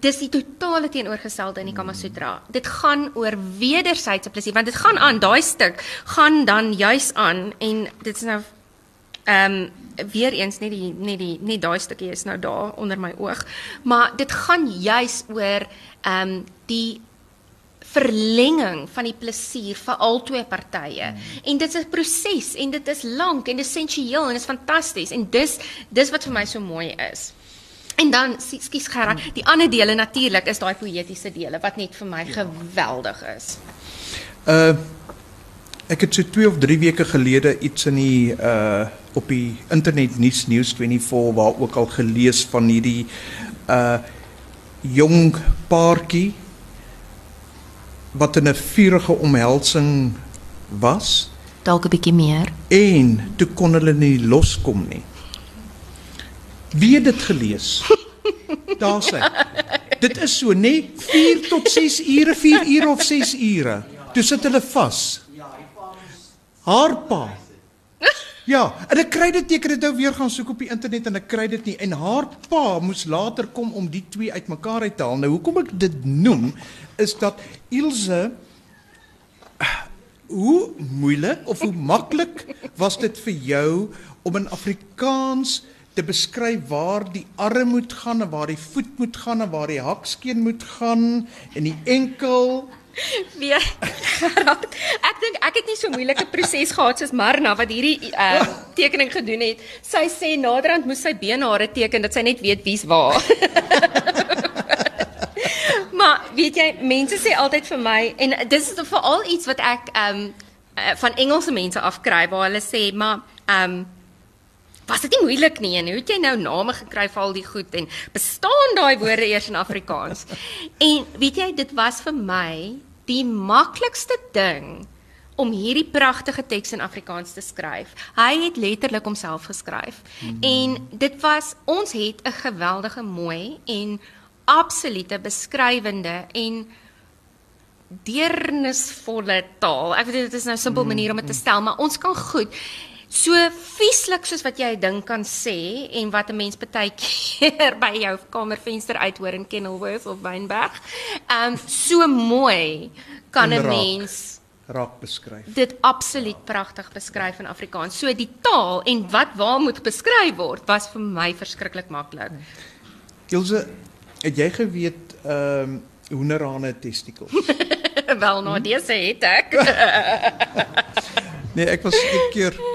dis die totale teenoorgestelde in die Kama Sutra. Dit gaan oor wederwysige plesier want dit gaan aan daai stuk gaan dan juis aan en dit is nou ehm um, weer eens net die net die net daai stukkie is nou daar onder my oog, maar dit gaan juis oor ehm um, die verlenging van die plesier vir albei partye. Mm. En dit is 'n proses en dit is lank en essensieel en dit is fantasties en dis dis wat vir my so mooi is. En dan skus Gerard, die ander dele natuurlik is daai poëtiese dele wat net vir my geweldig is. Uh ek het so 2 of 3 weke gelede iets in die uh op die internet nuus news 24 waar ook al gelees van hierdie uh jong paartjie wat in 'n vurige omhelsing was Dalk 'n bietjie meer. en toe kon hulle nie loskom nie. Wie het dit gelees? [laughs] Daar sê. Dit is so, nê? 4 tot 6 ure, 4 ure of 6 ure. Toe sit hulle vas. Haar pa. Ja, en ek kry dit teken dit nou weer gaan soek op die internet en ek kry dit nie en haar pa moes later kom om die twee uitmekaar uit te haal. Nou hoekom ek dit noem is dat Ilse hoe moeilik of hoe maklik was dit vir jou om in Afrikaans te beskryf waar die arm moet gaan en waar die voet moet gaan en waar die hakskeen moet gaan en die enkel [laughs] Wie Gerard, ek dink ek het nie so moeilike proses gehad soos Marna wat hierdie uh, tekening gedoen het. Sy sê naderhand moes sy benhare teken dat sy net weet wie's waar. [laughs] maar weet jy, mense sê altyd vir my en dis is veral iets wat ek ehm um, van Engelse mense afkry waar hulle sê, maar ehm um, Was dit nie moeilik nie en hoe het jy nou name gekry vir al die goed en bestaan daai woorde eers in Afrikaans? [laughs] en weet jy, dit was vir my die maklikste ding om hierdie pragtige teks in Afrikaans te skryf. Hy het letterlik homself geskryf. Mm. En dit was ons het 'n geweldige mooi en absolute beskrywende en deernisvolle taal. Ek weet dit is nou 'n simpel manier om dit te stel, maar ons kan goed so vieslik soos wat jy 'n ding kan sê en wat 'n mens baie [laughs] keer by jou kamervenster uithoor in Kenilworth of Wynberg. Ehm um, so mooi kan 'n mens raak beskryf. Dit absoluut pragtig beskryf in Afrikaans. So die taal en wat waar moet beskryf word was vir my verskriklik maklik. Ilse, het jy geweet ehm um, hoenderhane testikels? [laughs] Wel nou dese het ek. [laughs] nee, ek was 'n keer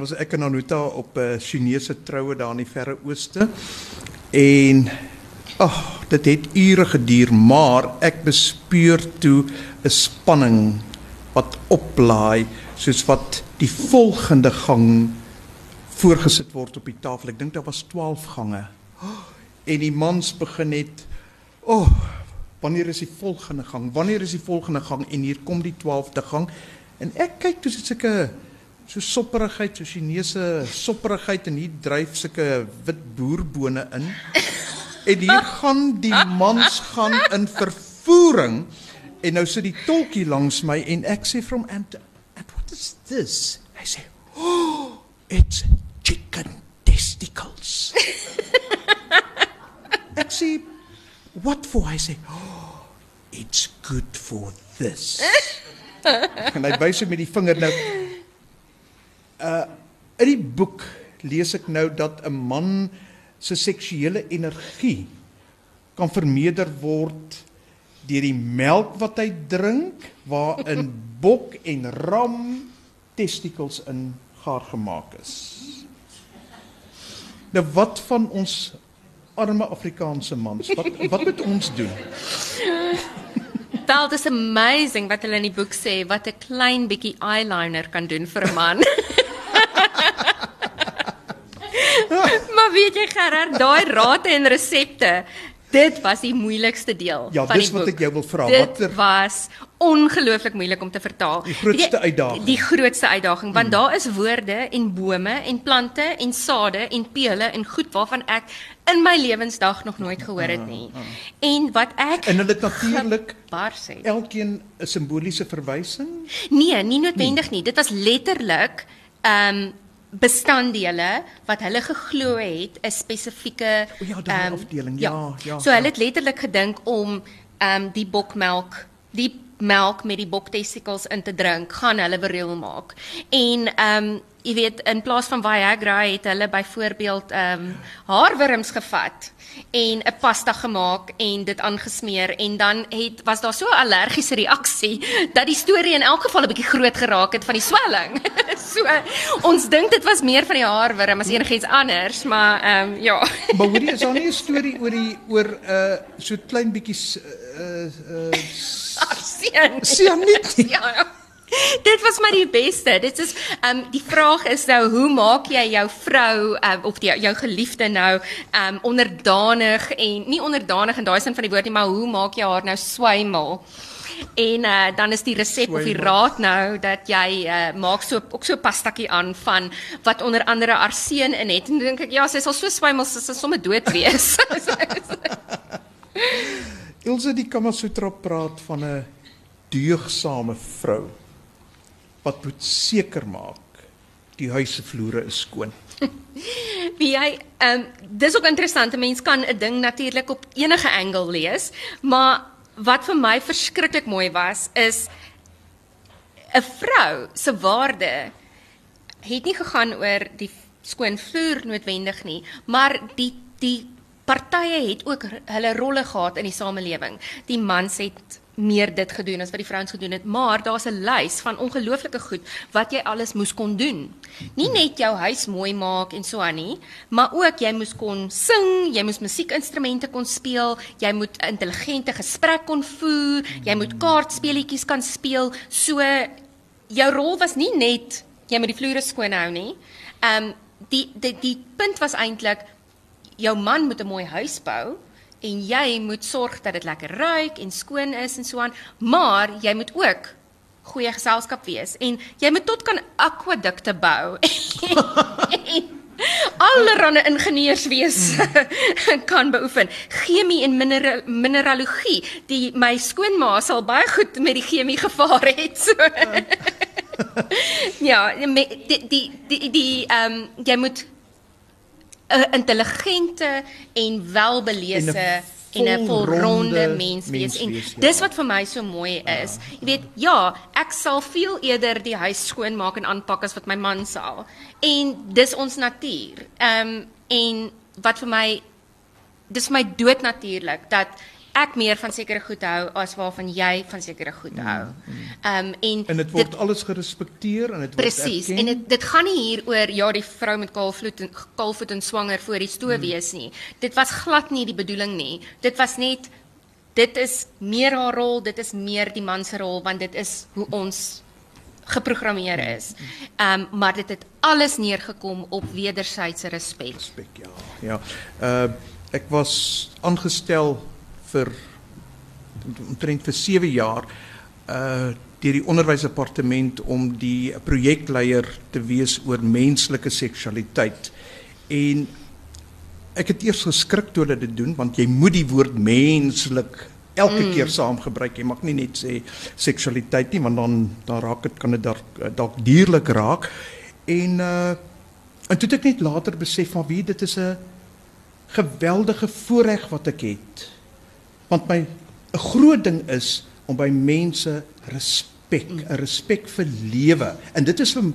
was ek in Anuta op 'n uh, Chinese troue daar in die Verre Ooste en ag, oh, dit het ure geduur, maar ek bespeur toe 'n spanning wat oplaai soos wat die volgende gang voorgesit word op die tafel. Ek dink daar was 12 gange. En die mans begin net, "O, oh, wanneer is die volgende gang? Wanneer is die volgende gang?" En hier kom die 12de gang. En ek kyk toe sit sulke so sopperigheid, so Chinese sopperigheid en hier dryf sulke wit boerbone in. En hier gaan die mans gaan in vervoering. En nou sit die tolkie langs my en ek sê from and, what is this? Hy sê, "Oh, it's chicken testicles." ek sê, "What for?" Hy sê, "Oh, it's good for this." en hy wys met die vinger nou. Uh in die boek lees ek nou dat 'n man se seksuele energie kan vermeerder word deur die melk wat hy drink waarin [laughs] bok en ram testikels in gaar gemaak is. Nou wat van ons arme Afrikaanse mans? Wat wat moet ons doen? Wel, dit is amazing wat hulle in die boek sê wat 'n klein bietjie eyeliner kan doen vir 'n man. [laughs] [laughs] maar weet jy Gerard, daai rate en resepte Dit was die moeilikste deel ja, van die boek. Ja, dis wat ek jou wil vra. Wat was ongelooflik moeilik om te vertaal. Die grootste uitdaging. Die, die grootste uitdaging want hmm. daar is woorde en bome en plante en sade en pele en goed waarvan ek in my lewensdag nog nooit gehoor het nie. Uh, uh. En wat ek En hulle natuurlik bar sê. Elkeen 'n simboliese verwysing? Nee, nie noodwendig nie. nie. Dit was letterlik ehm um, bestanddele wat hulle geglo het 'n spesifieke oh ja, daai um, afdeling. Ja, ja. ja so hulle het letterlik gedink om ehm um, die bokmelk, die melk met die boktestikels in te drink, gaan hulle bereel maak. En ehm um, jy weet in plaas van Viagra het hulle byvoorbeeld ehm um, haarwurms gevat en 'n pasta gemaak en dit aangesmeer en dan het was daar so 'n allergiese reaksie dat die storie in elk geval 'n bietjie groot geraak het van die swelling. [laughs] so ons dink dit was meer van die haarwurm as enigiets anders, maar ehm um, ja. [laughs] maar hoorie, is daar nie 'n storie oor die oor 'n uh, so klein bietjie uh uh [laughs] Sien. Sien nie. ja. [laughs] Dit was maar die beste. Dit is ehm um, die vraag is nou hoe maak jy jou vrou um, of die, jou geliefde nou ehm um, onderdanig en nie onderdanig in daai sin van die woord nie, maar hoe maak jy haar nou swymel? En uh, dan is die resep of die raad nou dat jy uh, maak so ook so pastatjie aan van wat onder andere arseen in het. En dink ek ja, sy sal so swymel sy sal sommer dood wees. [laughs] Ilse die Kamasutra praat van 'n deegsame vrou wat moet seker maak die huis se vloere is skoon. [laughs] Wie jy ehm um, dis ook interessant. 'n Mens kan 'n ding natuurlik op enige angle lees, maar wat vir my verskriklik mooi was is 'n vrou se waarde het nie gegaan oor die skoon vloer noodwendig nie, maar die die partye het ook hulle rolle gehad in die samelewing. Die mans het meer dit gedoen as wat die vrouens gedoen het, maar daar's 'n lys van ongelooflike goed wat jy alles moes kon doen. Nie net jou huis mooi maak en so aan nie, maar ook jy moes kon sing, jy moes musiekinstrumente kon speel, jy moet intelligente gesprek kon voer, jy moet kaartspeletjies kan speel. So jou rol was nie net jy moet die vloere skoon hou nie. Ehm um, die die die punt was eintlik jou man moet 'n mooi huis bou en jy moet sorg dat dit lekker ruik en skoon is en so aan, maar jy moet ook goeie geselskap wees en jy moet tot kan akwadukte bou. [laughs] Allerhande ingenieurswees mm. [laughs] kan beoefen. Chemie en mineral, mineralogie, die my skoonma sal baie goed met die chemie gevaar het. So. ja, [laughs] die die die die ehm um, jy moet 'n intelligente en welbelese en 'n volronde mens wees en ja. dis wat vir my so mooi is. Jy weet, ja, ek sal veel eerder die huis skoonmaak en aanpak as wat my man sal. En dis ons natuur. Ehm um, en wat vir my dis vir my doodnatuurlik dat ek meer van sekere goed hou as waarvan jy van sekere goed hou. Ehm um, en En dit word alles gerespekteer en dit word Presies. En dit dit gaan nie hier oor ja die vrou met kaalvoet en kaalvoet en swanger voor die Hmm. stoof wees nie. Dit was glad nie die bedoeling nie. Dit was net dit is meer haar rol, dit is meer die man se rol want dit is hoe ons geprogrammeer is. Ehm um, maar dit het alles neergekom op wederwysige respek. respek ja. Ja. Uh ek was aangestel vir omtrent vir 7 jaar uh deur die onderwysdepartement om die projekleier te wees oor menslike seksualiteit. En ek het eers geskrik toe hulle dit doen want jy moet die woord menslik elke mm. keer saam gebruik. Jy mag nie net sê seksualiteit nie want dan dan raak dit kan dit dalk dalk dierlik raak. En uh en toe het ek net later besef van wie dit is 'n geweldige voorreg wat ek het. Want my 'n groot ding is om by mense respek, 'n respek vir lewe. En dit is vir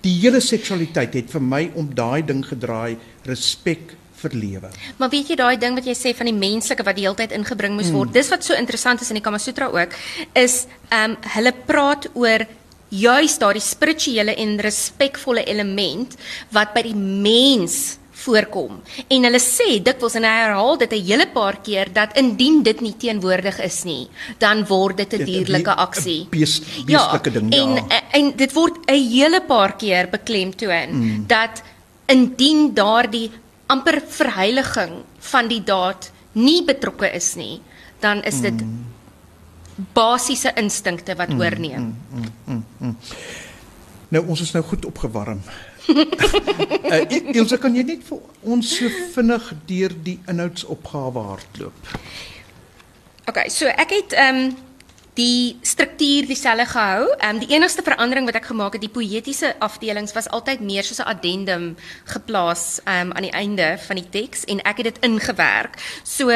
die hele seksualiteit het vir my om daai ding gedraai, respek vir lewe. Maar weet jy daai ding wat jy sê van die menslike wat die hele tyd ingebring moes word. Dis wat so interessant is in die Kama Sutra ook is ehm um, hulle praat oor juis daardie spirituele en respekvolle element wat by die mens voorkom. En hulle sê dikwels en hy herhaal dit 'n hele paar keer dat indien dit nie teenwoordig is nie, dan word dit 'n dierlike aksie. bees- beestelike ding, ja. En en dit word 'n hele paar keer beklemtoon mm. dat indien daardie amper verheiliging van die daad nie betrokke is nie, dan is dit mm. basiese instinkte wat mm. oorneem. Mm. Nou ons is nou goed opgewarm. [laughs] uh, Ilse kan jy net vir ons so vinnig deur die inhoudsopgawe hardloop? Okay, so ek het ehm um, die struktuur dieselfde gehou. Ehm um, die enigste verandering wat ek gemaak het, die poëtiese afdelings was altyd meer soos 'n addendum geplaas ehm um, aan die einde van die teks en ek het dit ingewerk. So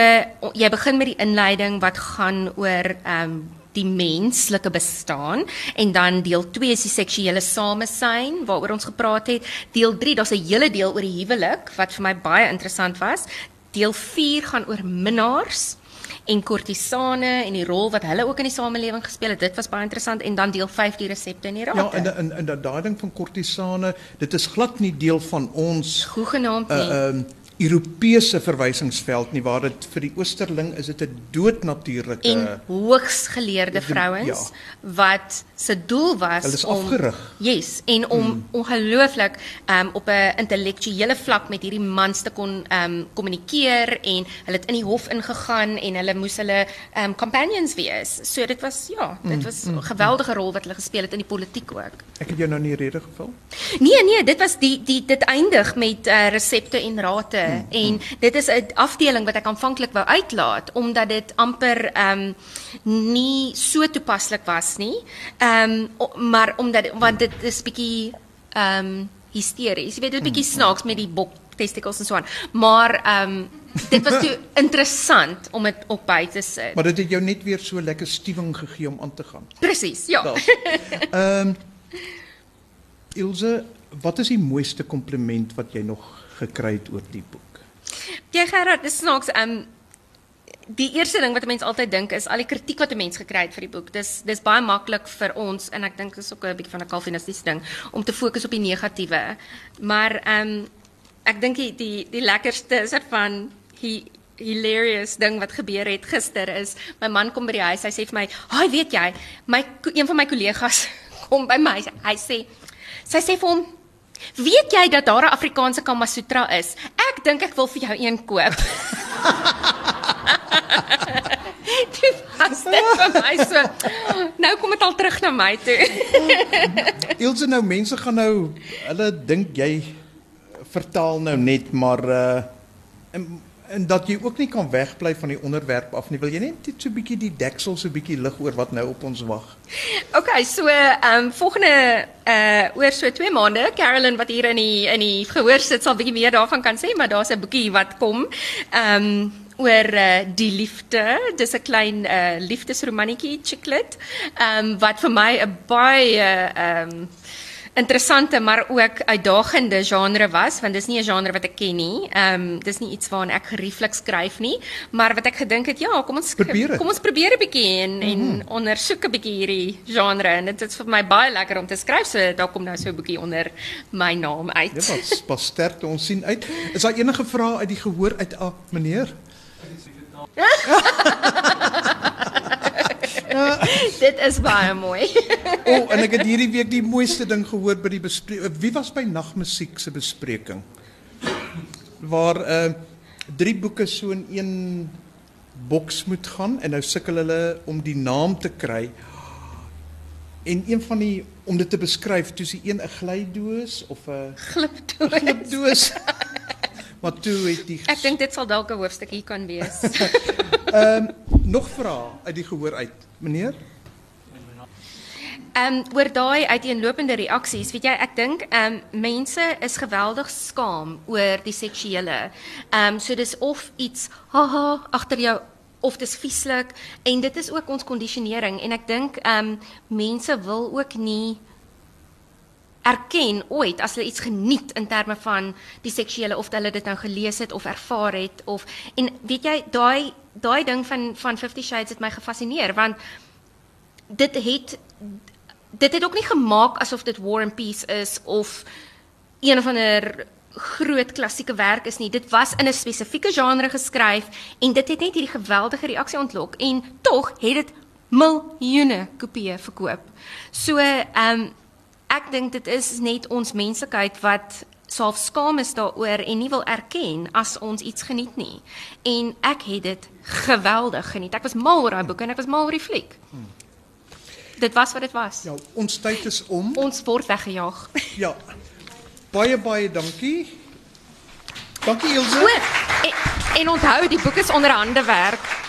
jy begin met die inleiding wat gaan oor ehm um, die menslike bestaan en dan deel 2 is die seksuele samesyn waaroor ons gepraat het. Deel 3, daar's 'n hele deel oor die huwelik wat vir my baie interessant was. Deel 4 gaan oor minnaars en kortisane en die rol wat hulle ook in die samelewing gespeel het. Dit was baie interessant en dan deel 5 die resepte en die rate. Ja, en in in daai ding van kortisane, dit is glad nie deel van ons Hoegenaamd nie. uh um Europese verwysingsveld nie waar dit vir die oosterling is dit 'n doodnatuurlike en hoogs geleerde vrouens ja. wat se doel was Hulle is om afgerig. Yes, en om mm. ongelooflik um op 'n intellektuele vlak met hierdie mans te kon um kommunikeer en hulle het in die hof ingegaan en hulle moes hulle um companions wees. So dit was ja, dit was 'n geweldige rol wat hulle gespeel het in die politiek ook. Ek het jou nou nie rede geval. Nee nee, dit was die die dit eindig met uh, resepte en rate mm, en mm. dit is 'n afdeling wat ek aanvanklik wou uitlaat omdat dit amper ehm um, nie so toepaslik was nie. Ehm um, maar omdat want dit is bietjie ehm um, hysteries. Jy weet dit is bietjie snaaks met die bok testicles en so aan. Maar ehm um, dit was toe [laughs] interessant om dit op by te sit. Maar dit het jou net weer so lekker stuwing gegee om aan te gaan. Presies, ja. Ehm um, Ilse, wat is die mooiste kompliment wat jy nog gekry het oor die boek? Jy Gerard, dis snaaks. Um, die eerste ding wat 'n mens altyd dink is al die kritiek wat 'n mens gekry het vir die boek. Dis dis baie maklik vir ons en ek dink dis ook 'n bietjie van 'n kalvinistiese ding om te fokus op die negatiewe. Maar ehm um, ek dink die die, die lekkerste soort van he, hilarious ding wat gebeur het gister is my man kom by die huis. Hy sê vir my, "Haai, weet jy, my een van my kollegas [laughs] kom by my. Hy sê sy sê vir hom Weet jy dat daar 'n Afrikaanse Kama Sutra is? Ek dink ek wil vir jou een koop. [laughs] Dit was dit vir my so. Nou kom dit al terug na my toe. [laughs] Ilse nou mense gaan nou hulle dink jy vertaal nou net maar uh en, dat jy ook nie kan wegbly van die onderwerp af nie. Wil jy net so 'n bietjie die deksel so 'n lig oor wat nou op ons wag? Okay, so ehm volgende uh oor so 2 maande, Carolyn wat hier in die in die gehoor sit sal bietjie meer daarvan kan sê, maar daar's 'n boekie wat kom. Ehm um, oor uh, die liefde. Dis 'n klein uh, liefdesromannetjie chicklet. Ehm wat vir my 'n baie ehm interessante maar ook uitdagende genre was want dis nie 'n genre wat ek ken nie. Ehm um, dis nie iets waarna ek gerieflik skryf nie, maar wat ek gedink het, ja, kom ons probeer kom ons probeer 'n bietjie en mm -hmm. en mhm. ondersoek 'n bietjie hierdie genre en dit is vir my baie lekker om te skryf. So daar kom nou so 'n bietjie onder my naam uit. Ja, pas pas sterk te ons sien uit. Is daar enige vrae uit die gehoor uit ah, meneer? [laughs] [laughs] Dit is baie mooi. [laughs] o, oh, en ek het hierdie week die mooiste ding gehoor by die bespreking. Wie was by nagmusiek se bespreking? Waar uh drie boeke so in een boks moet gaan en nou sukkel hulle om die naam te kry. En een van die om dit te beskryf, toe is die een 'n glydoos of 'n glipdoos. glipdoos. [laughs] maar toe het die Ek dink dit sal dalk 'n hoofstukkie kan wees. Ehm um, nog vrae uit die gehoor uit, meneer? Ehm um, oor daai uiteenlopende reaksies, weet jy, ek dink ehm um, mense is geweldig skaam oor die seksuele. Ehm um, so dis of iets haha agter jou of dis vieslik en dit is ook ons kondisionering en ek dink ehm um, mense wil ook nie erken ooit as hulle iets geniet in terme van die seksuele of hulle dit nou gelees het of ervaar het of en weet jy daai daai ding van van 50 shades het my gefassineer want dit het dit het ook nie gemaak asof dit War and Peace is of een of ander groot klassieke werk is nie. Dit was in 'n spesifieke genre geskryf en dit het net hierdie geweldige reaksie ontlok en tog het dit miljoene kopieë verkoop. So, ehm um, ek dink dit is net ons menslikheid wat self skaam is daaroor en nie wil erken as ons iets geniet nie. En ek het dit geweldig geniet. Ek was mal oor daai boek en ek was mal oor die fliek. Hmm dit was wat dit was. Ja, ons tyd is om. Ons word weggejaag. Ja. Baie baie dankie. Dankie. O, en, en onthou die boek is onderhande werk.